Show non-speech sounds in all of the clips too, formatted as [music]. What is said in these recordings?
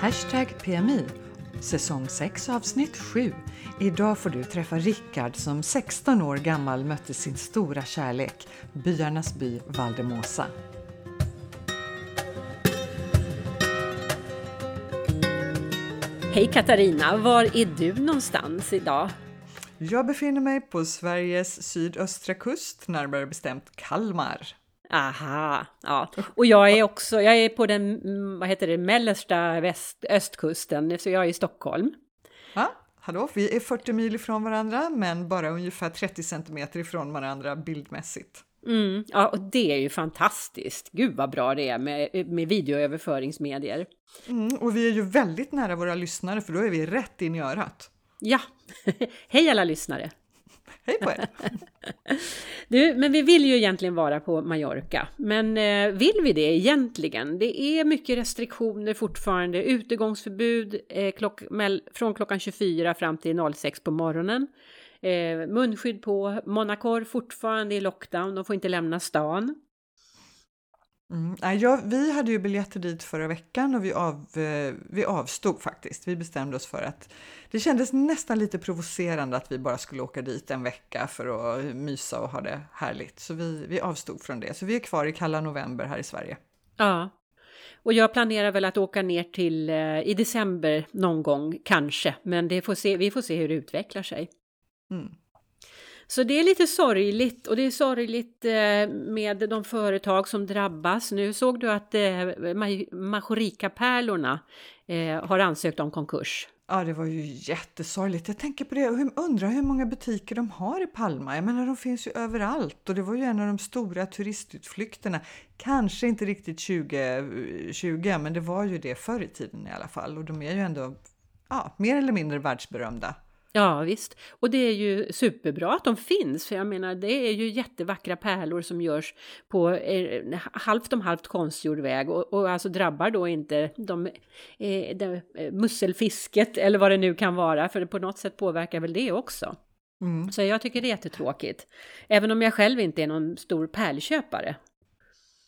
Hashtag PMI, säsong 6 avsnitt 7. Idag får du träffa Rickard som 16 år gammal mötte sin stora kärlek, byarnas by Valdemosa. Hej Katarina, var är du någonstans idag? Jag befinner mig på Sveriges sydöstra kust, närmare bestämt Kalmar. Aha, ja. Och jag är också, jag är på den, mm, vad heter det, mellersta väst, östkusten, så jag är i Stockholm. Ja, hallå, vi är 40 mil ifrån varandra, men bara ungefär 30 centimeter ifrån varandra bildmässigt. Mm, ja, och det är ju fantastiskt. Gud vad bra det är med, med videoöverföringsmedier. Mm, och vi är ju väldigt nära våra lyssnare, för då är vi rätt in i örat. Ja, [laughs] hej alla lyssnare! Hej på er! [laughs] Du, men vi vill ju egentligen vara på Mallorca. Men eh, vill vi det egentligen? Det är mycket restriktioner fortfarande. Utegångsförbud eh, klock, från klockan 24 fram till 06 på morgonen. Eh, munskydd på. Monacor fortfarande i lockdown. De får inte lämna stan. Mm. Ja, vi hade ju biljetter dit förra veckan och vi, av, eh, vi avstod faktiskt. Vi bestämde oss för att det kändes nästan lite provocerande att vi bara skulle åka dit en vecka för att mysa och ha det härligt. Så vi, vi avstod från det. Så vi är kvar i kalla november här i Sverige. Ja, och jag planerar väl att åka ner till eh, i december någon gång kanske, men det får se, vi får se hur det utvecklar sig. Mm. Så det är lite sorgligt och det är sorgligt eh, med de företag som drabbas. Nu såg du att eh, Majorika-pärlorna eh, har ansökt om konkurs. Ja, det var ju jättesorgligt. Jag tänker på det och undrar hur många butiker de har i Palma. Jag menar, de finns ju överallt och det var ju en av de stora turistutflykterna. Kanske inte riktigt 2020, men det var ju det förr i tiden i alla fall och de är ju ändå ja, mer eller mindre världsberömda. Ja visst, och det är ju superbra att de finns, för jag menar det är ju jättevackra pärlor som görs på eh, halvt om halvt konstgjord väg och, och alltså drabbar då inte de, eh, de, eh, musselfisket eller vad det nu kan vara, för på något sätt påverkar väl det också. Mm. Så jag tycker det är jättetråkigt. Även om jag själv inte är någon stor pärlköpare.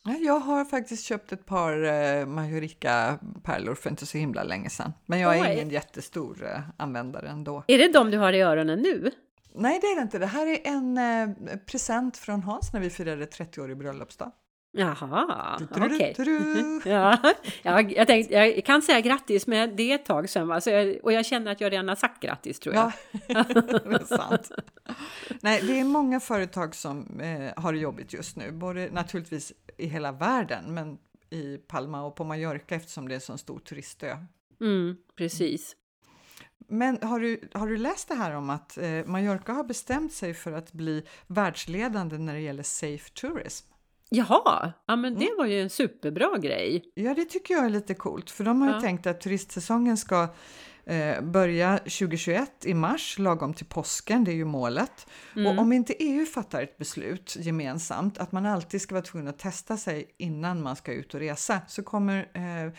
Jag har faktiskt köpt ett par eh, Majorika-pärlor för inte så himla länge sedan. Men jag är Oj. ingen jättestor eh, användare ändå. Är det de du har i öronen nu? Nej, det är det inte. Det här är en eh, present från Hans när vi firade 30-årig bröllopsdag. Jaha, okej. Okay. [laughs] ja, jag, jag, tänkte, jag kan säga grattis, men det är ett tag sedan. Jag, och jag känner att jag redan har sagt grattis, tror jag. Ja, [laughs] det är sant. Nej, det är många företag som eh, har det jobbigt just nu, både naturligtvis i hela världen, men i Palma och på Mallorca eftersom det är en så stor turistö. Mm, precis. Men har du, har du läst det här om att eh, Mallorca har bestämt sig för att bli världsledande när det gäller safe tourism? Jaha, ja men det mm. var ju en superbra grej. Ja, det tycker jag är lite coolt, för de har ju ja. tänkt att turistsäsongen ska eh, börja 2021 i mars, lagom till påsken, det är ju målet. Mm. Och om inte EU fattar ett beslut gemensamt att man alltid ska vara tvungen att testa sig innan man ska ut och resa så kommer eh,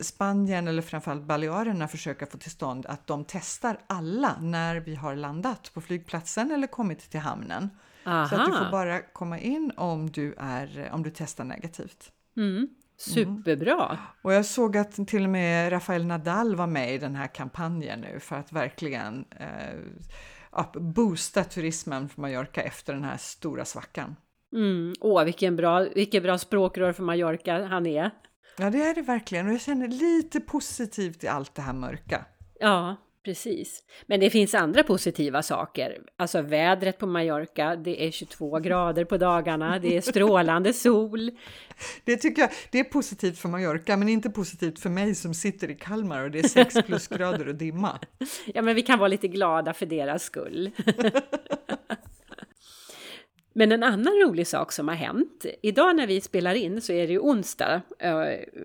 Spanien eller framförallt Balearerna försöka få till stånd att de testar alla när vi har landat på flygplatsen eller kommit till hamnen. Aha. Så att du får bara komma in om du, är, om du testar negativt. Mm. Superbra! Mm. Och jag såg att till och med Rafael Nadal var med i den här kampanjen nu för att verkligen eh, boosta turismen för Mallorca efter den här stora svackan. Mm. Åh, vilken bra, vilken bra språkrör för Mallorca han är! Ja, det är det verkligen och jag känner lite positivt i allt det här mörka. Ja, Precis. Men det finns andra positiva saker. Alltså vädret på Mallorca, det är 22 [laughs] grader på dagarna, det är strålande sol. Det tycker jag, det är positivt för Mallorca, men inte positivt för mig som sitter i Kalmar och det är 6 [laughs] plusgrader och dimma. Ja, men vi kan vara lite glada för deras skull. [laughs] Men en annan rolig sak som har hänt. Idag när vi spelar in så är det ju onsdag,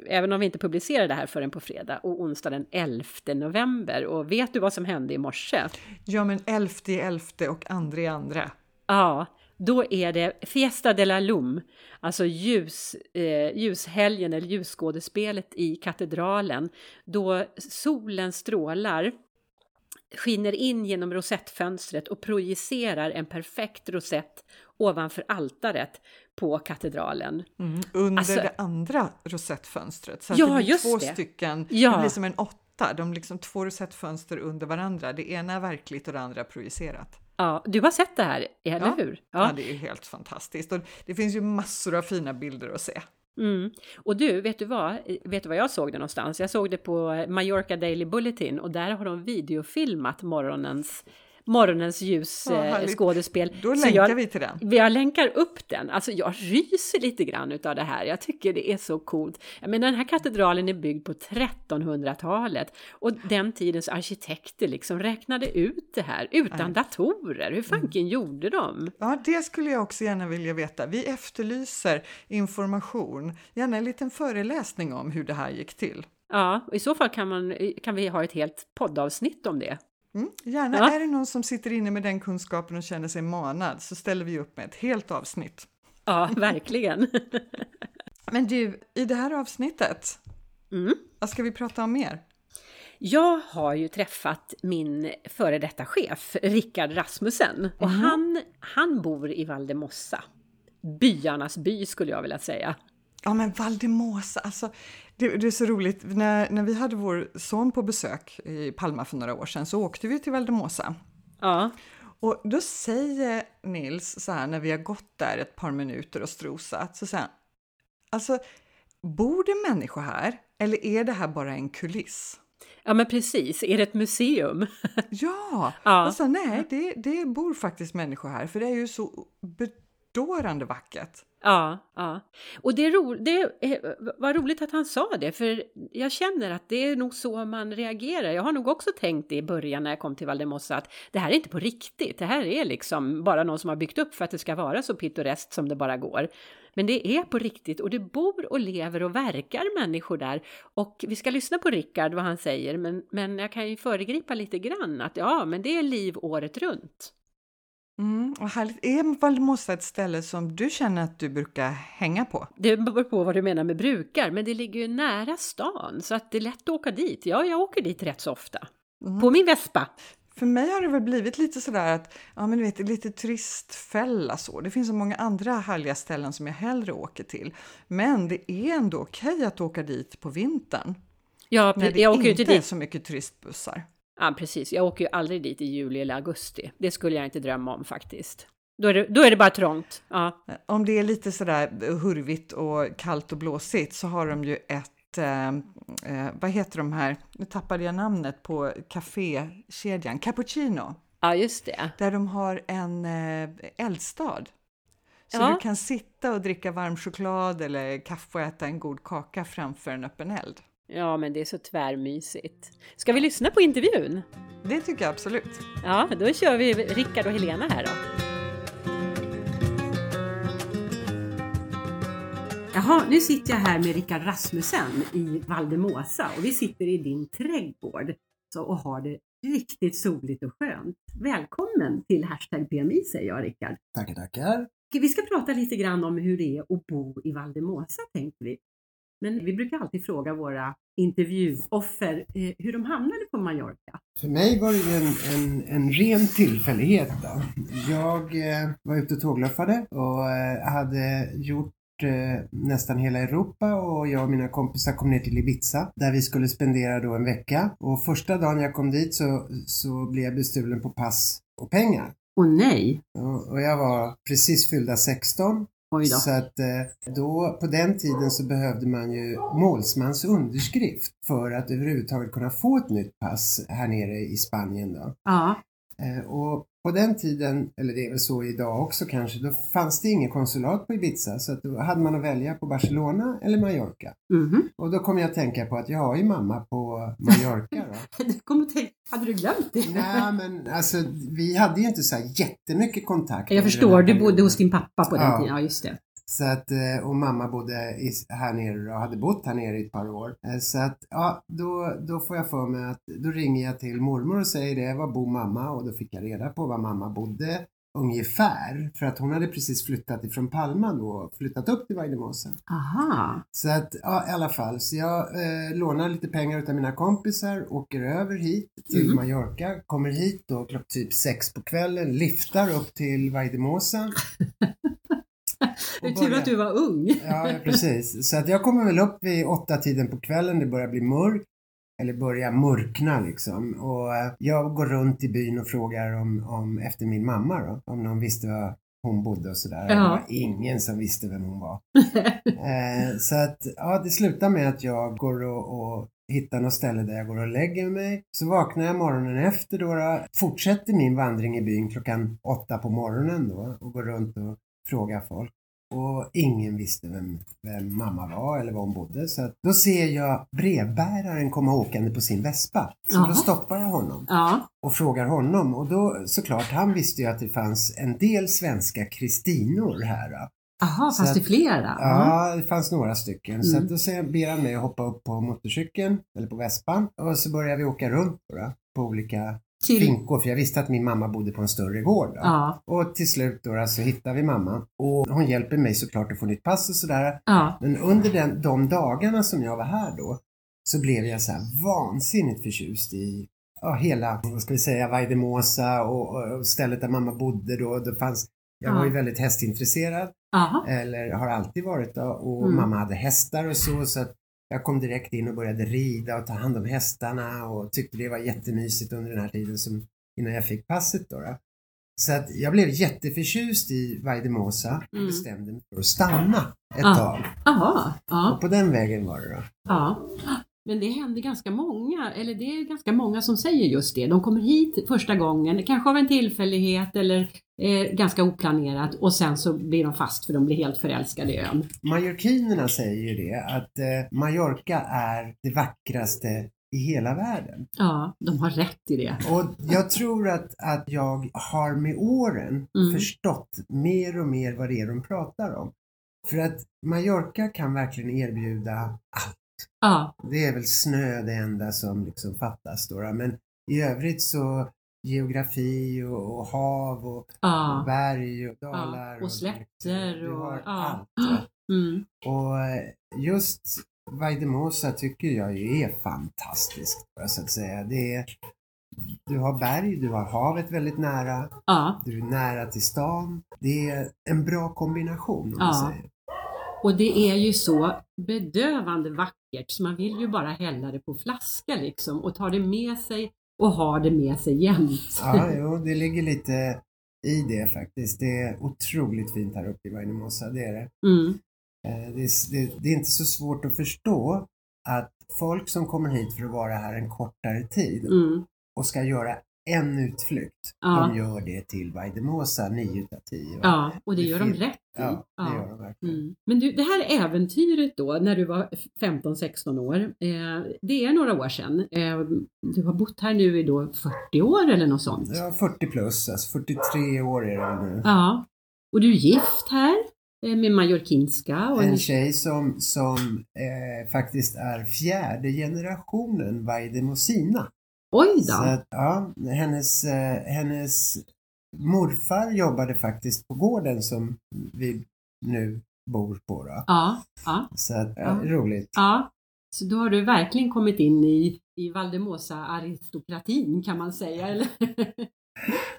även om vi inte publicerar det här förrän på fredag, och onsdag den 11 november. Och vet du vad som hände i morse? Ja, men 11 i 11 och andra i andra. Ja, då är det Fiesta de la Lum, alltså ljus, eh, ljushelgen eller ljusskådespelet i katedralen, då solen strålar skiner in genom rosettfönstret och projicerar en perfekt rosett ovanför altaret på katedralen. Mm, under alltså, det andra rosettfönstret. Så ja, det blir två det. stycken, ja. det blir som en åtta, de liksom två rosettfönster under varandra. Det ena är verkligt och det andra projicerat. Ja, du har sett det här, eller ja. hur? Ja. ja, det är helt fantastiskt. Och det finns ju massor av fina bilder att se. Mm. Och du, vet du vad? Vet du vad jag såg det någonstans? Jag såg det på Mallorca Daily Bulletin och där har de videofilmat morgonens morgonens ljusskådespel. Eh, Då länkar jag, vi till den. Jag länkar upp den. Alltså jag ryser lite grann utav det här. Jag tycker det är så coolt. Jag menar den här katedralen är byggd på 1300-talet och den tidens arkitekter liksom räknade ut det här utan datorer. Hur fanken mm. gjorde de? Ja, det skulle jag också gärna vilja veta. Vi efterlyser information, gärna en liten föreläsning om hur det här gick till. Ja, i så fall kan, man, kan vi ha ett helt poddavsnitt om det. Mm, gärna. Ja. Är det någon som sitter inne med den kunskapen och känner sig manad så ställer vi upp med ett helt avsnitt. Ja, [laughs] verkligen. [laughs] Men du, i det här avsnittet, mm. vad ska vi prata om mer? Jag har ju träffat min före detta chef, Rickard Rasmussen, och mm. han, han bor i Valdemossa. Byarnas by skulle jag vilja säga. Ja men Valdemosa, alltså det, det, är så roligt, när, när vi hade vår son på besök i Palma för några år sedan så åkte vi till Valdemosa. Ja. Och då säger Nils så här när vi har gått där ett par minuter och strosat, så säger han, alltså bor det människor här eller är det här bara en kuliss? Ja men precis, är det ett museum? ja, [laughs] ja. och så nej det, det bor faktiskt människor här för det är ju så bedårande vackert. Ja, ja. Och det, ro, det eh, var roligt att han sa det, för jag känner att det är nog så man reagerar. Jag har nog också tänkt det i början när jag kom till Valdemossa att det här är inte på riktigt. Det här är liksom bara någon som har byggt upp för att det ska vara så pittoreskt som det bara går. Men det är på riktigt och det bor och lever och verkar människor där. Och vi ska lyssna på Rickard vad han säger, men, men jag kan ju föregripa lite grann att ja, men det är liv året runt. Mm, och härligt. Är Valdemossa ett ställe som du känner att du brukar hänga på? Det beror på vad du menar med brukar, men det ligger ju nära stan så att det är lätt att åka dit. Ja, jag åker dit rätt så ofta. Mm. På min Vespa. För mig har det väl blivit lite sådär att, ja men du vet, lite turistfälla så. Det finns så många andra härliga ställen som jag hellre åker till. Men det är ändå okej att åka dit på vintern. Ja, när det jag åker inte dit. är så mycket turistbussar. Ja, precis. Jag åker ju aldrig dit i juli eller augusti. Det skulle jag inte drömma om faktiskt. Då är det, då är det bara trångt. Ja. Om det är lite sådär hurvigt och kallt och blåsigt så har de ju ett, eh, eh, vad heter de här, nu tappade jag namnet på kafékedjan, Cappuccino. Ja, just det. Där de har en eh, eldstad. Så ja. du kan sitta och dricka varm choklad eller kaffe och äta en god kaka framför en öppen eld. Ja, men det är så tvärmysigt. Ska vi lyssna på intervjun? Det tycker jag absolut. Ja, då kör vi Rickard och Helena här då. Jaha, nu sitter jag här med Rickard Rasmussen i Valdemosa och vi sitter i din trädgård och har det riktigt soligt och skönt. Välkommen till Hashtag PMI säger jag Rickard. Tackar, tackar. Vi ska prata lite grann om hur det är att bo i Valdemosa tänkte vi. Men vi brukar alltid fråga våra intervjuoffer eh, hur de hamnade på Mallorca. För mig var det en, en, en ren tillfällighet. Då. Jag eh, var ute och tågluffade och eh, hade gjort nästan hela Europa och jag och mina kompisar kom ner till Ibiza där vi skulle spendera då en vecka. Och första dagen jag kom dit så, så blev jag bestulen på pass och pengar. Åh nej! Och, och jag var precis fyllda 16 så att eh, då, på den tiden så behövde man ju målsmans underskrift för att överhuvudtaget kunna få ett nytt pass här nere i Spanien då. Ja. Eh, och på den tiden, eller det är väl så idag också kanske, då fanns det ingen konsulat på Ibiza så att då hade man att välja på Barcelona eller Mallorca. Mm -hmm. Och då kom jag att tänka på att jag har ju mamma på Mallorca då. [laughs] du kom tänka, hade du glömt det? Nej men alltså vi hade ju inte så här jättemycket kontakt. Jag förstår, du bodde hos din pappa på den ja. tiden, ja just det. Så att, eh, och mamma bodde här nere och hade bott här nere i ett par år. Eh, så att, ja, då, då får jag för mig att, då ringer jag till mormor och säger det, var bor mamma? Och då fick jag reda på var mamma bodde. ungefär. För att hon hade precis flyttat ifrån Palma då och flyttat upp till Vaidemosa. Aha. Så att, ja i alla fall. Så jag eh, lånar lite pengar utav mina kompisar, åker över hit till Mm. Mallorca, kommer hit då klockan typ sex på kvällen, liftar upp till Vaidemosa. [laughs] [laughs] Det är tur att du var ung. Ja, ja, precis. Så att jag kommer väl upp vid åtta tiden på kvällen, det börjar bli mörkt. Eller börjar mörkna liksom. Och eh, jag går runt i byn och frågar om, om efter min mamma då. Om någon visste var hon bodde och sådär. Ja. Det var ingen som visste vem hon var. [laughs] eh, så att, ja, det slutar med att jag går och, och hittar något ställe där jag går och lägger mig. Så vaknar jag morgonen efter då, då fortsätter min vandring i byn klockan åtta på morgonen då och går runt och frågar folk. Och ingen visste vem, vem mamma var eller var hon bodde. Så att då ser jag brevbäraren komma åkande på sin vespa. Så Jaha. då stoppar jag honom Ja. och frågar honom. Och då såklart, han visste ju att det fanns en del svenska Kristinor här. Då. Aha, Så fast det att- flera? Ja, det fanns några stycken. Så Mm. att då säger- ber han mig att hoppa upp på motorcykeln, eller på vespan. Och så börjar vi åka runt då, på olika Till... finkor, för jag visste att min mamma bodde på en större gård. Ja. Och till slut då, så hittar vi mamma. Och hon hjälper mig såklart att få nytt pass och sådär. Ja. Men under den, de dagarna som jag var här då så blev jag så här vansinnigt förtjust i ja, hela, vad ska vi säga, Vaidemosa och, och stället där mamma bodde då. Det fanns, jag var ju väldigt hästintresserad, Aha. eller har alltid varit då, och Mm. mamma hade hästar och så, så att jag kom direkt in och började rida och ta hand om hästarna och tyckte det var jättemysigt under den här tiden som, innan jag fick passet då. då. Så att jag blev jätteförtjust i Vaidemosa och Mm. bestämde mig för att stanna ett Ja. tag. Jaha. Ja. Och på den vägen var det då. Ja. Men det händer ganska många, eller det är ganska många som säger just det. De kommer hit första gången, kanske av en tillfällighet eller eh, ganska oplanerat och sen så blir de fast för de blir helt förälskade i ön. Mallorquinerna säger ju det att eh, Mallorca är det vackraste i hela världen. Ja, de har rätt i det. Och jag tror att, att jag har med åren Mm. förstått mer och mer vad det är de pratar om. För att Mallorca kan verkligen erbjuda allt. Ja, Det är väl snö det enda som liksom fattas då. Men i övrigt så geografi och, och hav och, och ja. berg och dalar. och slätter och- ja. allt. [gasps] Mm. Och eh, just Vaidemosa tycker jag ju är fantastiskt, så att säga. Det är, du har berg, du har havet väldigt nära, ja. du är nära till stan. Det är en bra kombination om Ja. man säger. Och det är ju så bedövande vackert så man vill ju bara hälla det på flaska liksom och ta det med sig och ha det med sig jämt. Ja, jo, det ligger lite i det faktiskt. Det är otroligt fint här uppe i Vaidemosa, det är det. Mm. Eh, Det det, det är inte så svårt att förstå att folk som kommer hit för att vara här en kortare tid Mm. och ska göra en utflykt, Ja. de gör det till Vaidemosa 9 utav 10. va? Ja, och det Det gör de rätt i. Ja, det Ja. gör de verkligen. Mm. Men du, det här äventyret då, när du var 15-16 år, eh, det är några år sedan. Eh, du har bott här nu i då 40 år eller något sånt. Ja, 40 plus, alltså 43 år är det nu. Ja. Och du är gift här eh, med mallorquinska. Och En tjej som, som eh, faktiskt är fjärde generationen Vaidemosina. Oj då! att, ja, hennes, eh, hennes morfar jobbade faktiskt på gården som vi nu bor på. Då. Ja, ja, Så att, ja, Ja. roligt. ja. Så då har du verkligen kommit in i, i Valdemosa-aristokratin kan man säga, eller? [laughs]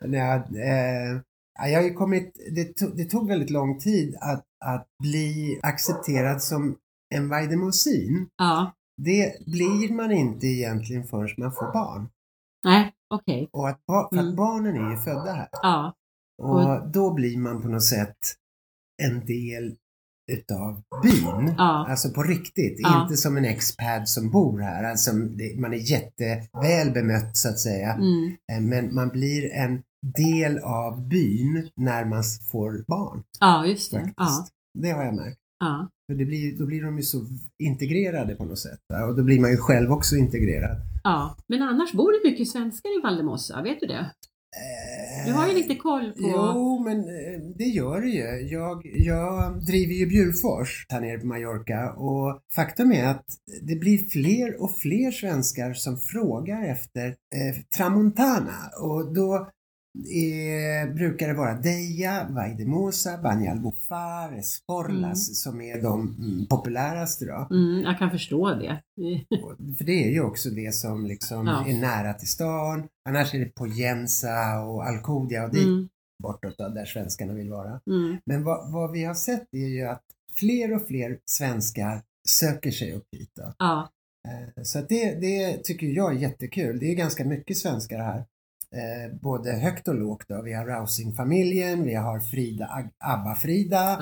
Ja, eh, ja, jag har ju kommit, det, tog, det tog väldigt lång tid att, att bli accepterad som en Vaidemosin. ja, Det blir man inte egentligen förrän man får barn. nej, okej. Och att, ba- att Mm. barnen är ju födda här. Ja, Och då blir man på något sätt en del utav byn. Ja. Alltså på riktigt, Ja. inte som en expad som bor här. Alltså man är jätteväl bemött så att säga. mm. Eh, Men man blir en del av byn när man får barn. ja just det. Faktiskt. Ja, Det har jag märkt. Ja. För det blir, då blir de ju så integrerade på något sätt. Och då blir man ju själv också integrerad. ja. Men annars bor det mycket svenskar i Valdemossa, vet du det? Du har ju lite koll på... Jo, men eh, det gör det ju. Jag, jag driver ju Bjurfors här nere på Mallorca och faktum är att det blir fler och fler svenskar som frågar efter eh, Tramontana och då är, brukar det vara Deja, Vaidemosa, Banyalbufar, Esporlas Mm. som är de mm, populäraste då. Mm, jag kan förstå det. [laughs] För det är ju också det som liksom Ja. är nära till stan. Annars är det Poyensa och Alcudia och dit Mm, bortåt då, där svenskarna vill vara. mm, Men vad, vad vi har sett är ju att fler och fler svenskar söker sig upp hit. Då. ja, Eh, Så det, det tycker jag är jättekul. Det är ganska mycket svenskar här. Eh, både högt och lågt. Då. Vi har Rausing-familjen, vi har Frida, Abba-Frida.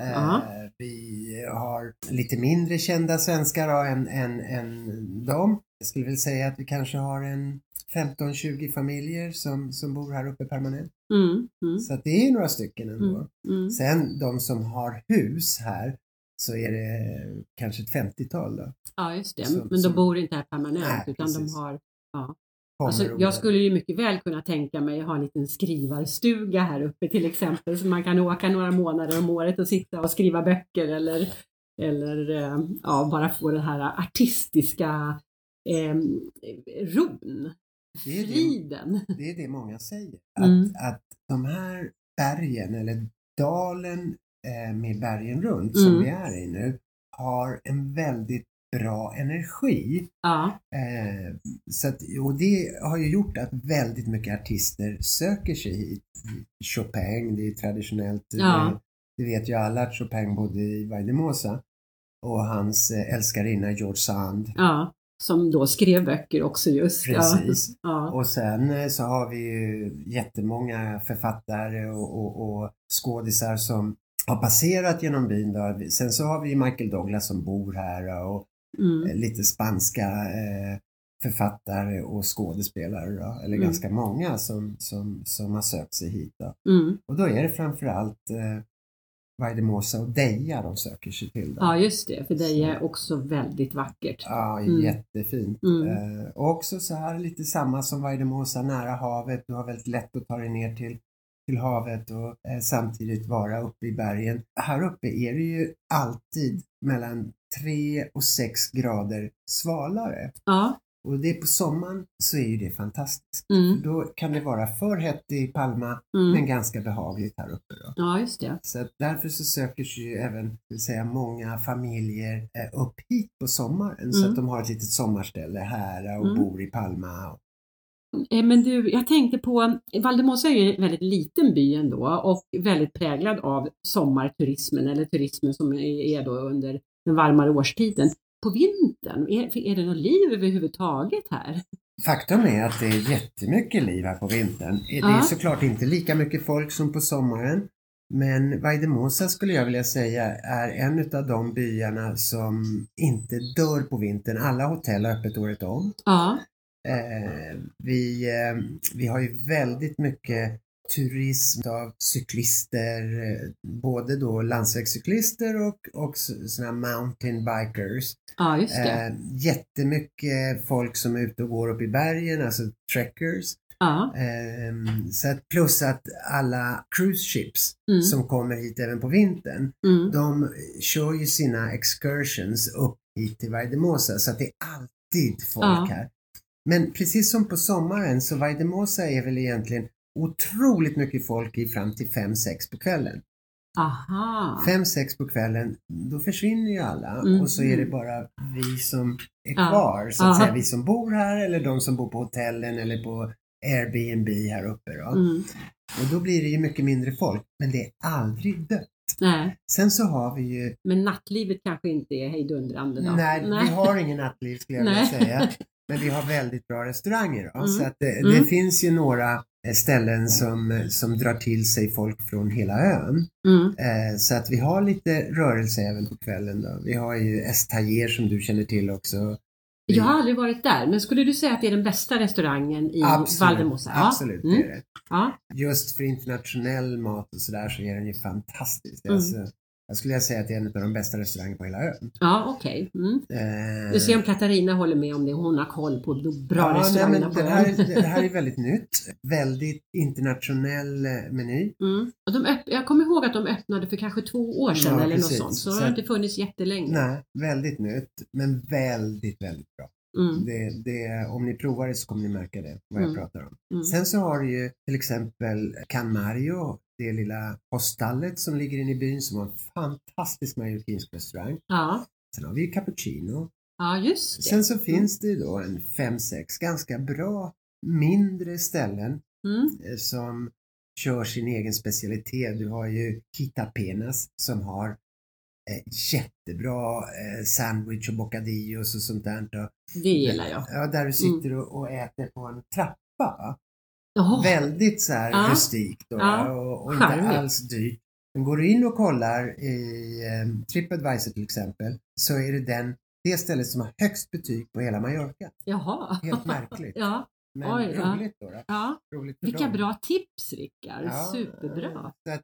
Eh, vi har lite mindre kända svenskar då, än, än, än dem. Jag skulle väl säga att vi kanske har en 15-20 familjer som, som bor här uppe permanent. Mm, mm, Så att det är några stycken ändå. mm. Sen de som har hus här så är det kanske ett 50-tal då. Ja, just det. Som- Men de som- bor inte här permanent Nej, utan precis. de har Kommer Alltså, jag skulle ju mycket väl kunna tänka mig att ha en liten skrivarstuga här uppe till exempel så man kan åka några månader om året och sitta och skriva böcker eller, eller eh, ja, bara få den här artistiska eh, ron, Det är det, friden. det är det många säger. Mm. Att, att de här bergen eller dalen eh, med bergen runt som Mm. vi är i nu har en väldigt bra energi. Ja, Eh, så att, och det har ju gjort att väldigt mycket artister söker sig hit. Chopin, det är traditionellt. Ja. Det, vet ju alla att Chopin bodde i Vaidemosa. Och hans eh, älskarinna George Sand. ja, som då skrev böcker också just. Precis. Ja. Och sen eh, så har vi ju jättemånga författare och, och, och skådisar som har passerat genom byn. Då. Sen så har vi Michael Douglas som bor här och Mm. eh, lite spanska eh, författare och skådespelare. Då, eller Mm. ganska många som, som, som har sökt sig hit. Då. Mm. Och då är det framförallt eh, Vaidemosa och Deja de söker sig till. Då. ja, just det, för det är också väldigt vackert. Ja, Mm. jättefint. Mm. Eh, och också så här lite samma som Vaidemosa, nära havet. Du har väldigt lätt att ta dig ner till, till havet och eh, samtidigt vara uppe i bergen. Här uppe är det ju alltid mellan 3 och 6 grader svalare. Ja, Och det är på sommaren så är ju det fantastiskt. mm. Då kan det vara för hett i Palma Mm. men ganska behagligt här uppe. Då. ja just det. Så därför så söker sig ju även vill säga, många familjer eh, upp hit på sommaren så Mm. att de har ett litet sommarställe här och Mm. bor i Palma. Eh, Men du, jag tänkte på, Valdemossa är ju en väldigt liten by ändå och väldigt präglad av sommarturismen eller turismen som är- är då under den varmare årstiden. På vintern, är, är det något liv överhuvudtaget här? Faktum är att det är jättemycket liv här på vintern. Det är Ja. såklart inte lika mycket folk som på sommaren. Men Vaidemosa skulle jag vilja säga är en av de byarna som inte dör på vintern. Alla hotell har öppet året om. Ja, Eh, vi, eh, vi har ju väldigt mycket turism av cyklister, eh, både då landsvägscyklister och, och sådana mountain bikers. ja just det. Eh, jättemycket folk som är ute och går upp i bergen, alltså trekkers. Ja, Eh, så att, plus att alla cruise ships mm, som kommer hit även på vintern, mm, de kör ju sina excursions upp hit till Vaidemosa så att det är alltid folk Ja. här. Men precis som på sommaren så Vaidemosa är väl egentligen otroligt mycket folk i fram till 5-6 på kvällen. aha. 5-6 på kvällen, då försvinner ju alla Mm, och så är det mm. bara vi som är Ja. kvar, så att Aha. säga. Vi som bor här eller de som bor på hotellen eller på Airbnb här uppe då. Mm, Och då blir det ju mycket mindre folk, men det är aldrig dött. nej, Sen så har vi ju men nattlivet kanske inte är hejdundrande då? Nej, vi har ingen nattliv skulle jag vilja Nej. säga. Men vi har väldigt bra restauranger. Då. Mm. Så att det, Mm. det finns ju några ställen som, som drar till sig folk från hela ön. Mm, Eh, så att vi har lite rörelse även på kvällen. Då. Vi har ju Estayer som du känner till också. Jag har aldrig varit där, men skulle du säga att det är den bästa restaurangen i Valdemossa? Ja. Absolut, Mm. det är det. Ja. Just för internationell mat och sådär så är den ju fantastisk. Mm. Alltså, jag skulle säga att det är en av de bästa restaurangerna på hela ön. Ja, okej. Mm. Eh, Du ser om Katarina håller med om det. Hon har koll på de bra ja, men på det, här, ön. det här är [laughs] väldigt nytt. Väldigt internationell eh, meny. Mm. Och de öpp- jag kommer ihåg att de öppnade för kanske två år sedan Ja, eller precis. något sånt. Så, Så det har inte funnits jättelänge. Nej, väldigt nytt, men väldigt, väldigt bra. Mm. Det, det, om ni provar det så kommer ni märka det, vad jag mm. pratar om. Mm. Sen så har du ju till exempel Can Mario, det lilla poststallet som ligger inne i byn som har en fantastisk mallorquinsk restaurang. Ja. Sen har vi Cappuccino. Ja, just det. Sen så finns det ju då en fem, sex ganska bra mindre ställen mm. Eh, som kör sin egen specialitet. Du har ju Kita Penas som har eh, jättebra eh, sandwich och bocadillos och sånt där. Det gillar jag. Ja, där du sitter mm. och, och, äter på en trappa. Oh. Väldigt så här ja. rustikt och, ja. och, och inte alls dyrt. Men går du in och kollar i eh, Tripadvisor till exempel så är det den, det stället som har högst betyg på hela Mallorca. Jaha. Helt [laughs] märkligt. ja. Men Oj, roligt då. då. Ja. Roligt Vilka dem. bra tips Rickard, ja, superbra. Att,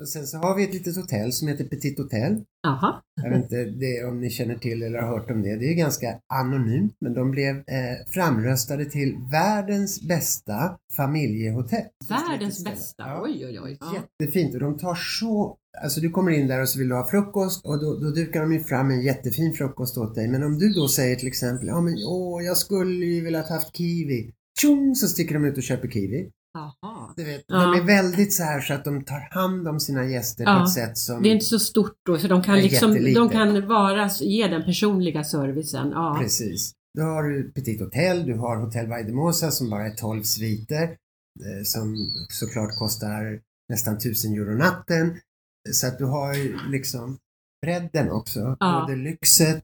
och sen så har vi ett litet hotell som heter Petit Hotel. Aha. Jag vet inte det, om ni känner till eller har hört om det. Det är ganska anonymt men de blev eh, framröstade till världens bästa familjehotell. Världens bästa? Ja. Oj, oj, oj. Ja. Jättefint och de tar så Alltså du kommer in där och så vill du ha frukost och då, då dukar de ju fram en jättefin frukost åt dig. Men om du då säger till exempel, ja men åh, jag skulle ju velat haft kiwi tjong så sticker de ut och köper kiwi. Aha. Du vet, ja. De är väldigt så här så att de tar hand om sina gäster ja. på ett sätt som... Det är inte så stort då så de kan liksom, de kan vara, ge den personliga servicen. Ja. Precis. Då har du Petit Hotel, du har Hotel Vaidemosa som bara är 12 sviter eh, som såklart kostar nästan 1000 euro natten. Så att du har liksom bredden också, ja. både lyxet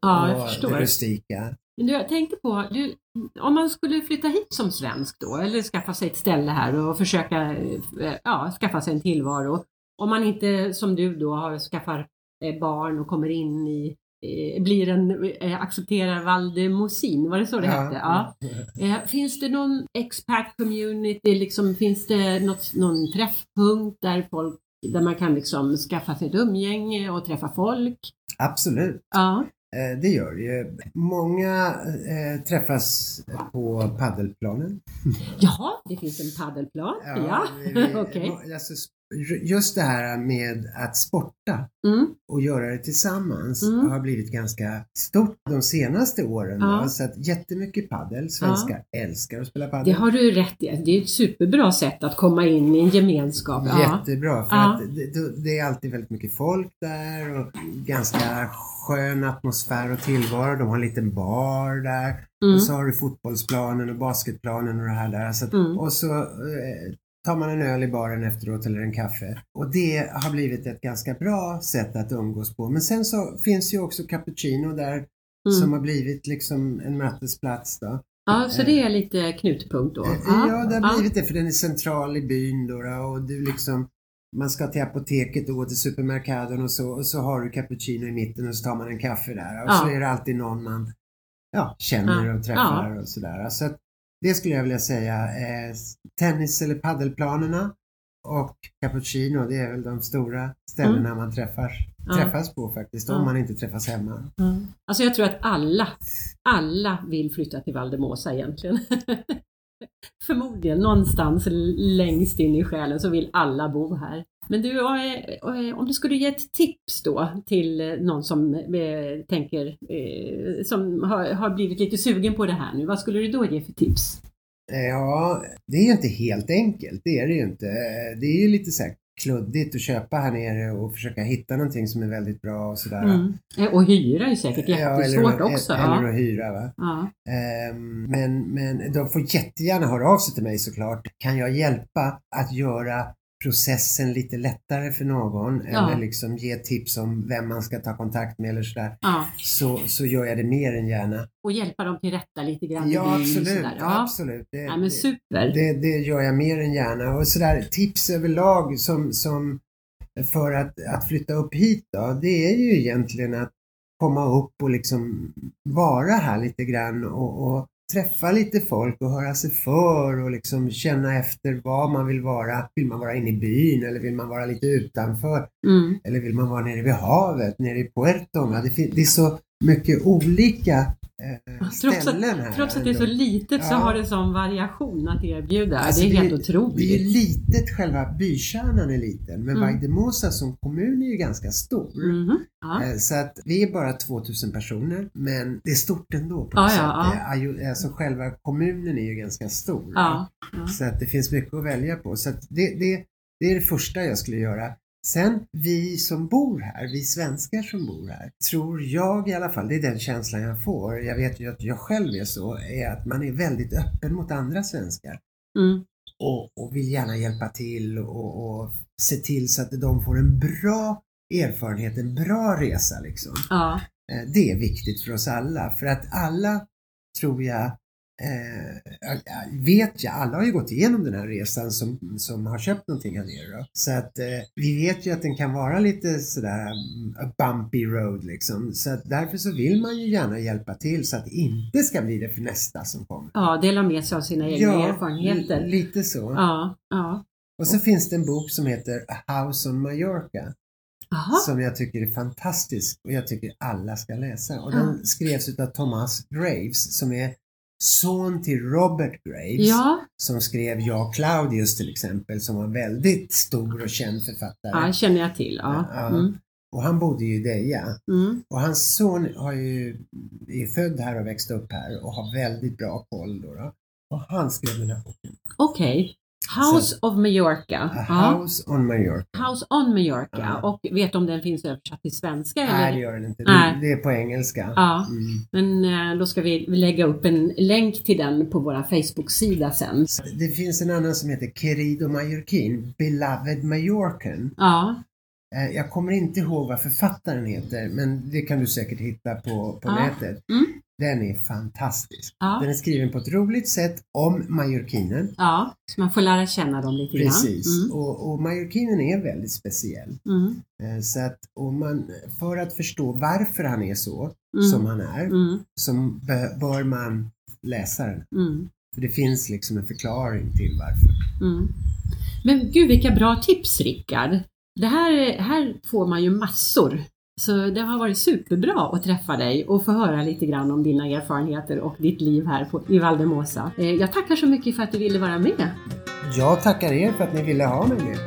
och det rustika. Men du, jag tänkte på, du, om man skulle flytta hit som svensk då, eller skaffa sig ett ställe här och försöka eh, ja, skaffa sig en tillvaro. Om man inte som du då har, skaffar eh, barn och kommer in i eh, blir en, accepterar Valdemosin, var det så det ja. hette? Ja. Finns det någon expat community, liksom, finns det något, någon träffpunkt där, folk, där man kan liksom skaffa sig ett umgänge och träffa folk? Absolut. Ja. Eh, det gör det ju. Många eh, träffas på paddelplanen. Jaha, det finns en paddelplan? Ja, ja. [laughs] okej. Okay. Alltså, just det här med att sporta mm. och göra det tillsammans mm. har blivit ganska stort de senaste åren. Ja. Så att jättemycket paddel. Svenskar ja. älskar att spela paddel. Det har du rätt i. Det är ett superbra sätt att komma in i en gemenskap. Ja. Jättebra, för att det, det, är alltid väldigt mycket folk där och ganska skön atmosfär och tillvaro. De har en liten bar där. Mm. Och så har du fotbollsplanen och basketplanen och det här där. Så att, mm. Och så eh, tar man en öl i baren efteråt eller en kaffe. Och det har blivit ett ganska bra sätt att umgås på. Men sen så finns ju också cappuccino där mm. som har blivit liksom en mötesplats då. Ja, så det är lite knutpunkt då? Ja, det har blivit det för den är central i byn då, och du liksom man ska till apoteket och gå till supermarknaden och så, och så har du cappuccino i mitten och så tar man en kaffe där och ja. så är det alltid någon man ja, känner och träffar och sådär. Så att, det skulle jag vilja säga. Tennis eller paddelplanerna och cappuccino, det är väl de stora ställena mm. man träffar, träffas på faktiskt, om man inte träffas hemma. Mm. Alltså jag tror att alla, alla vill flytta till Valdemosa egentligen. [laughs] [laughs] Förmodligen någonstans längst in i själen så vill alla bo här. Men du, om du skulle ge ett tips då till någon som eh, tänker, eh, som har blivit lite sugen på det här nu, vad skulle du då ge för tips? Ja, det är ju inte helt enkelt, det är det ju inte. Det är ju lite så här kluddigt att köpa här nere och försöka hitta någonting som är väldigt bra och sådär. Mm. Eh, och hyra är säkert jättesvårt ja, också. Eller ja. att hyra. Va? Ja. Um, men, men de får jättegärna höra av sig till mig såklart. Kan jag hjälpa att göra processen lite lättare för någon ja. eller liksom ge tips om vem man ska ta kontakt med eller sådär. Ja. Så, så gör jag det mer än gärna. Och hjälpa dem till rätta lite grann. Ja absolut, ja. absolut. Det, ja, men super. Det, det, gör jag mer än gärna. Och sådär tips överlag som, som för att, att flytta upp hit då, det är ju egentligen att komma upp och liksom vara här lite grann och, och träffa lite folk och höra sig för och liksom känna efter vad man vill vara. Vill man vara inne i byn eller vill man vara lite utanför? Mm. Eller vill man vara nere vid havet, nere i Puerto? Det, det är så mycket olika eh, trots ställen att, här. Trots att det är så litet så Ja. har det sån variation att erbjuda. Alltså, det är helt Det är otroligt. litet, själva bykärnan är liten, men Mm. Vaidemosa som kommun är ju ganska stor. Mhm, ja. Eh, Så att vi är bara 2000 personer, men det är stort ändå på något ja, sätt. ja. Alltså själva kommunen är ju ganska stor. Så att det finns mycket att välja på. Så att det, det, det är det första jag skulle göra. Sen vi som bor här, vi svenskar som bor här, tror jag i alla fall, det är den känslan jag får, jag vet ju att jag själv är så, är att man är väldigt öppen mot andra svenskar Mm. och, och vill gärna hjälpa till och, och se till så att de får en bra erfarenhet, en bra resa liksom. ja. Eh, Det är viktigt för oss alla för att alla tror jag eh, vet jag, alla har ju gått igenom den här resan som, som har köpt någonting här nere då. Så att eh, vi vet ju att den kan vara lite sådär mm, a bumpy road liksom. Så att därför så vill man ju gärna hjälpa till så att det inte ska bli det för nästa som kommer. ja, dela med sig av sina egna erfarenheter. li- lite så. Ja, ja. Och så finns det en bok som heter A House on Mallorca Jaha. som jag tycker är fantastisk och jag tycker alla ska läsa. Och Ja. den skrevs utav Thomas Graves som är son till Robert Graves Ja, som skrev Jag Claudius till exempel som var väldigt stor och känd författare. ja, känner jag till. Ja. Ja. Mm. Och han bodde ju i Deja. Mm. Och hans son har ju, är född här och växt upp här och har väldigt bra koll då. då. Och han skrev den här boken. Okej. House of Mallorca. Ja. House on Mallorca. House on Mallorca. Ja. Och vet du om den finns översatt till svenska? Nej, det Eller? gör den inte. Nej. Det, det är på engelska. Ja. Mm. Men eh, då ska vi lägga upp en länk till den på vår Facebook-sida sen. Det finns en annan som heter Querido Mallorquin, Beloved Mallorcan. Ja, Eh, Jag kommer inte ihåg vad författaren heter, men det kan du säkert hitta på, på Ja. nätet. Mm. Den är fantastisk. ja, Den är skriven på ett roligt sätt om mallorquinen. ja. Så man får lära känna dem lite Precis. grann. Och, och mallorquinen är väldigt speciell. Mm. Eh, Så att, och man, för att förstå varför han är så Mm. som han är, Mm. så bö- bör man läsa den. Mm. För det finns liksom en förklaring till varför. Mm. Men gud vilka bra tips Rickard! Det här, här får man ju massor. Så det har varit superbra att träffa dig och få höra lite grann om dina erfarenheter och ditt liv här på, i Valdemosa. Eh, Jag tackar så mycket för att du ville vara med. Jag tackar er för att ni ville ha mig med.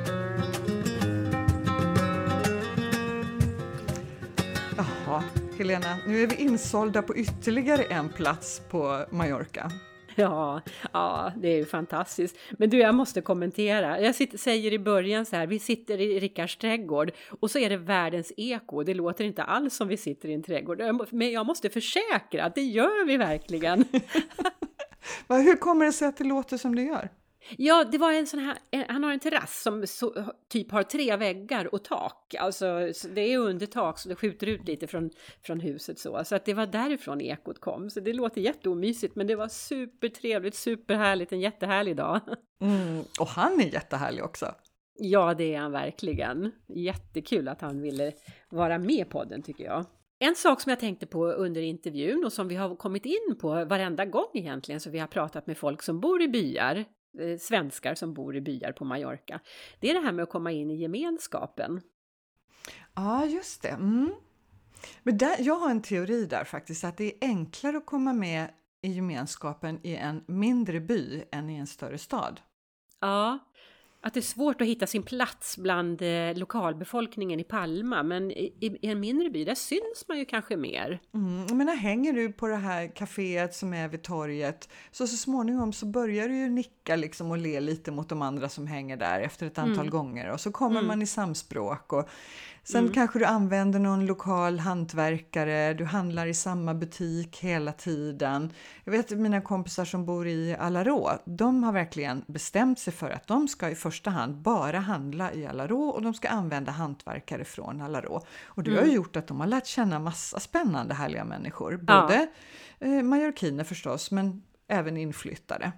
Jaha, Helena, nu är vi insålda på ytterligare en plats på Mallorca. [laughs] Ja, ja, det är ju fantastiskt. Men du, jag måste kommentera. Jag sitter, säger i början så här, vi sitter i Rickards trädgård och så är det världens eko. Det låter inte alls som vi sitter i en trädgård. Men jag måste försäkra att det gör vi verkligen. [laughs] Hur kommer det sig att det låter som det gör? Ja, det var en sån här, en- han har en terrass som så, typ har tre väggar och tak. Alltså så det är under tak så det skjuter ut lite från, från huset så. Så att det var därifrån ekot kom. Så det låter jätteomysigt men det var supertrevligt, superhärligt, en jättehärlig dag. [laughs] Mm, och han är jättehärlig också. Ja, det är han verkligen. Jättekul att han ville vara med på den tycker jag. En sak som jag tänkte på under intervjun och som vi har kommit in på varenda gång egentligen så vi har pratat med folk som bor i byar, eh, svenskar som bor i byar på Mallorca, det är det här med att komma in i gemenskapen. Ja, just det. Mm. Men där, jag har en teori där faktiskt, att det är enklare att komma med i gemenskapen i en mindre by än i en större stad. Ja, att det är svårt att hitta sin plats bland eh, lokalbefolkningen i Palma, men i, i en mindre by där syns man ju kanske mer. Mm, menar, hänger du på det här kaféet som är vid torget så så småningom så börjar du ju nicka liksom och le lite mot de andra som hänger där efter ett antal Mm. gånger och så kommer Mm. man i samspråk och sen Mm. kanske du använder någon lokal hantverkare, du handlar i samma butik hela tiden. Jag vet mina kompisar som bor i Alarå, de har verkligen bestämt sig för att de ska i första hand bara handla i Alarå och de ska använda hantverkare från Alarå. Och det har Mm. ju gjort att de har lärt känna massa spännande härliga människor. Ja. Både eh, mallorquiner förstås, men även inflyttade.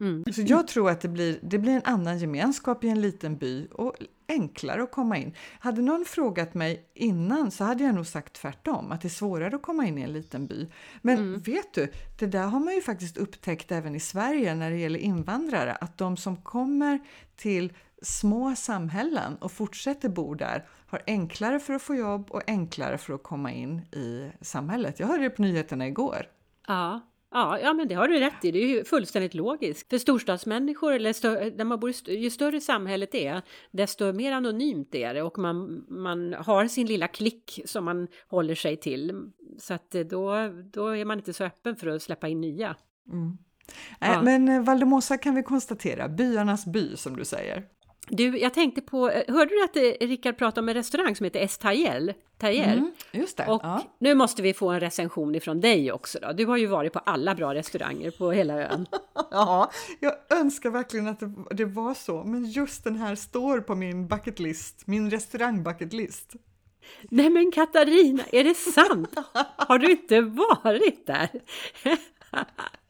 Mm. Så jag tror att det blir, det blir en annan gemenskap i en liten by och enklare att komma in. Hade någon frågat mig innan så hade jag nog sagt tvärtom, att det är svårare att komma in i en liten by. Men Mm. vet du, det där har man ju faktiskt upptäckt även i Sverige när det gäller invandrare, att de som kommer till små samhällen och fortsätter bo där har enklare för att få jobb och enklare för att komma in i samhället. Jag hörde det på nyheterna igår. Ja, Ja, ja, men det har du rätt i. Det är ju fullständigt logiskt. För storstadsmänniskor, eller stö där man bor, ju större samhället är, desto mer anonymt är det och man, man har sin lilla klick som man håller sig till. Så att då, då är man inte så öppen för att släppa in nya. Mm. Ja. Men eh, Valdemosa kan vi konstatera, byarnas by som du säger. Du, jag tänkte på, eh, hörde du att eh, Rickard pratade om en restaurang som heter Estayel? Mm, just det. Och ja. nu måste vi få en recension ifrån dig också då. Du har ju varit på alla bra restauranger på hela ön. [laughs] ja, jag önskar verkligen att det, var så, men just den här står på min bucketlist, min restaurang bucketlist. Nej men Katarina, är det sant? [laughs] Har du inte varit där? [laughs]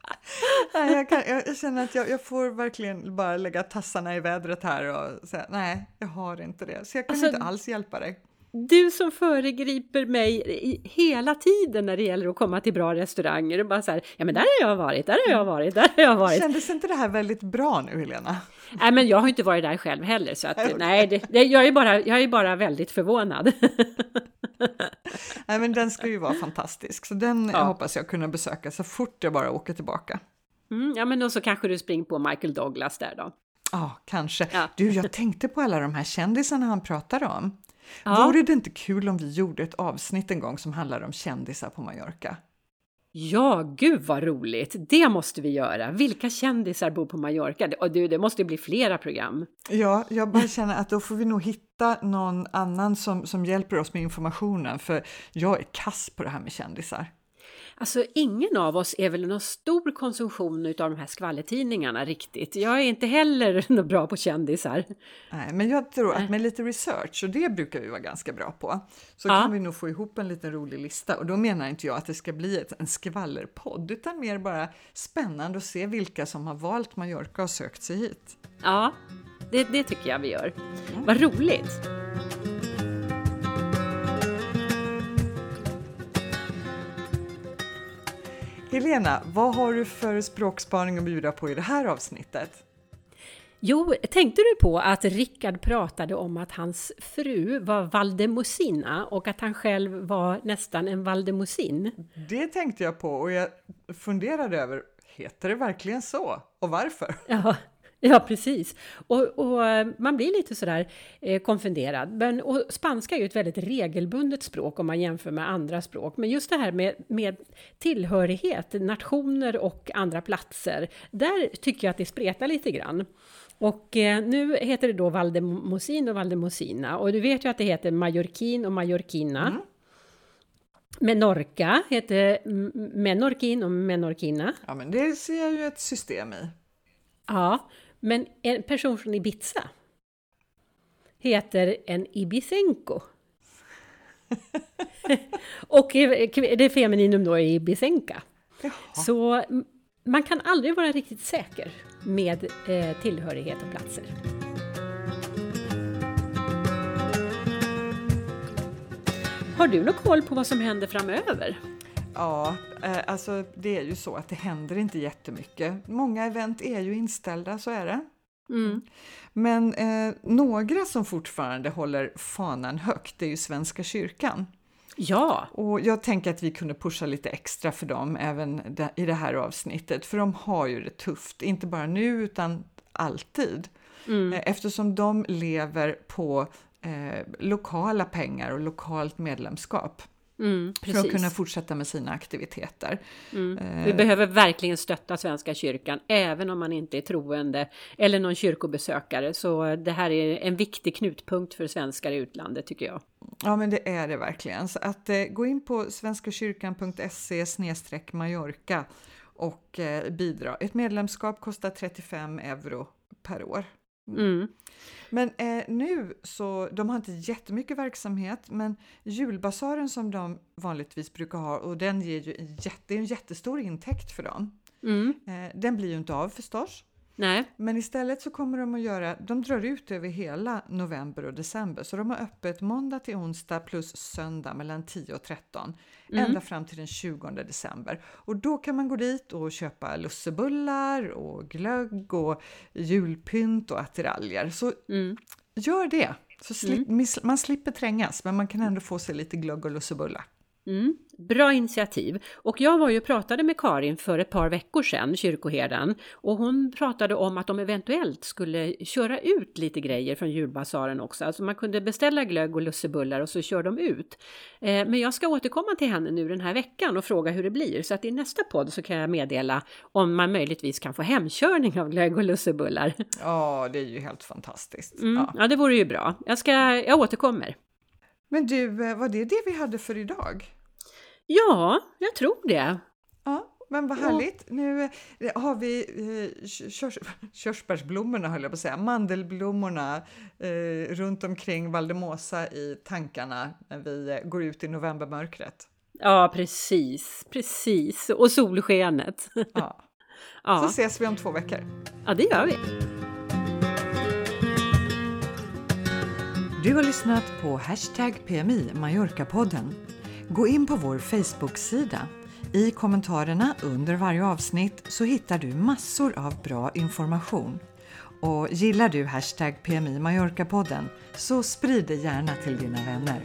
nej, jag, kan, jag, känner att jag, jag, får verkligen bara lägga tassarna i vädret här och säga nej, jag har inte det. Så jag kan alltså, inte alls hjälpa dig. Du som föregriper mig hela tiden när det gäller att komma till bra restauranger och bara så här, ja men där har jag varit, där har jag varit, där har jag varit. Kändes inte det här väldigt bra nu Helena? Nej men jag har inte varit där själv heller så att nej, nej det, det, jag, är bara, jag är bara väldigt förvånad. [laughs] nej men den ska ju vara fantastisk så den ja. hoppas jag kunna besöka så fort jag bara åker tillbaka. Mm, ja men då så kanske du springer på Michael Douglas där då. Ja, kanske. Ja. Du, jag tänkte på alla de här kändisarna han pratade om. Ja. Vore det inte kul om vi gjorde ett avsnitt en gång som handlar om kändisar på Mallorca? Ja, gud vad roligt! Det måste vi göra. Vilka kändisar bor på Mallorca? Och du, det måste bli flera program. Ja, jag bara känner att då får vi nog hitta någon annan som, som hjälper oss med informationen, för jag är kass på det här med kändisar. Alltså ingen av oss är väl någon stor konsumtion av de här skvallertidningarna riktigt. Jag är inte heller [laughs] något bra på kändisar. Nej, men jag tror att med lite research, och det brukar vi vara ganska bra på, så ja. kan vi nog få ihop en liten rolig lista. Och då menar inte jag att det ska bli ett, en skvallerpodd, utan mer bara spännande att se vilka som har valt Mallorca och sökt sig hit. Ja, det, det tycker jag vi gör. Mm. Vad roligt! Helena, vad har du för språkspaning att bjuda på i det här avsnittet? Jo, tänkte du på att Rickard pratade om att hans fru var Valdemosina och att han själv var nästan en Valdemosin? Det tänkte jag på och jag funderade över, heter det verkligen så? Och varför? Ja, [laughs] Ja, precis. Och, och, eh, man blir lite sådär eh, konfunderad. Men, och spanska är ju ett väldigt regelbundet språk om man jämför med andra språk. Men just det här med, med tillhörighet, nationer och andra platser, där tycker jag att det spretar lite grann. Och eh, nu heter det då Valdemosin och Valdemosina. Och du vet ju att det heter Mallorquin och Mallorquina. Mm. Menorca heter Menorquin och Menorquina. Ja, men det ser jag ju ett system i. Ja, men en person från Ibiza heter en Ibisenko. [laughs] och det femininum då är Ibisenka. Jaha. Så man kan aldrig vara riktigt säker med eh, tillhörighet och platser. Har du någon koll på vad som händer framöver? Ja, eh, alltså det är ju så att det händer inte jättemycket. Många event är ju inställda, så är det. Mm. Men eh, några som fortfarande håller fanan högt är ju Svenska kyrkan. Ja! Och jag tänker att vi kunde pusha lite extra för dem även i det här avsnittet, för de har ju det tufft, inte bara nu utan alltid. Mm. Eh, eftersom de lever på eh, lokala pengar och lokalt medlemskap. Mm, för att kunna fortsätta med sina aktiviteter. Mm. Eh, Vi behöver verkligen stötta Svenska kyrkan, även om man inte är troende eller någon kyrkobesökare. Så det här är en viktig knutpunkt för svenskar i utlandet tycker jag. Ja, men det är det verkligen. Så att eh, gå in på svenskakyrkan.se Mallorca och eh, bidra. Ett medlemskap kostar 35 euro per år. Mm. Men eh, nu så, de har inte jättemycket verksamhet, men julbasaren som de vanligtvis brukar ha, och den ger ju en, jätte, en jättestor intäkt för dem. Mm. Eh, den blir ju inte av förstås. Nej. Men istället så kommer de att göra, de drar ut över hela november och december. Så de har öppet måndag till onsdag plus söndag mellan 10 och 13. Mm. Ända fram till den 20 december. Och då kan man gå dit och köpa lussebullar och glögg och julpynt och attiraljer. Så mm. gör det! Så slip, mm. man slipper trängas men man kan ändå få sig lite glögg och lussebulla. Mm, bra initiativ. Och jag var ju och pratade med Karin för ett par veckor sedan, kyrkoherden, och hon pratade om att de eventuellt skulle köra ut lite grejer från julbasaren också. Alltså man kunde beställa glögg och lussebullar och så kör de ut. Eh, men jag ska återkomma till henne nu den här veckan och fråga hur det blir, så att i nästa podd så kan jag meddela om man möjligtvis kan få hemkörning av glögg och lussebullar. Ja, det är ju helt fantastiskt. Mm, ja. ja, det vore ju bra. Jag, ska, jag återkommer. Men du, eh, var det det vi hade för idag? Ja, jag tror det. Ja, men vad härligt. Nu eh, har vi eh, körs, [laughs] körsbärsblommorna, höll jag på att säga, mandelblommorna eh, runt omkring Valdemosa i tankarna när vi eh, går ut i novembermörkret. Ja, precis, precis. Och solskenet. Ja. [laughs] ja. Så ses vi om två veckor. Ja, det gör vi. Du har lyssnat på Hashtag PMI Mallorca-podden. Gå in på vår Facebook-sida. I kommentarerna under varje avsnitt så hittar du massor av bra information. Och gillar du Hashtag PMI Mallorca-podden så sprid det gärna till dina vänner.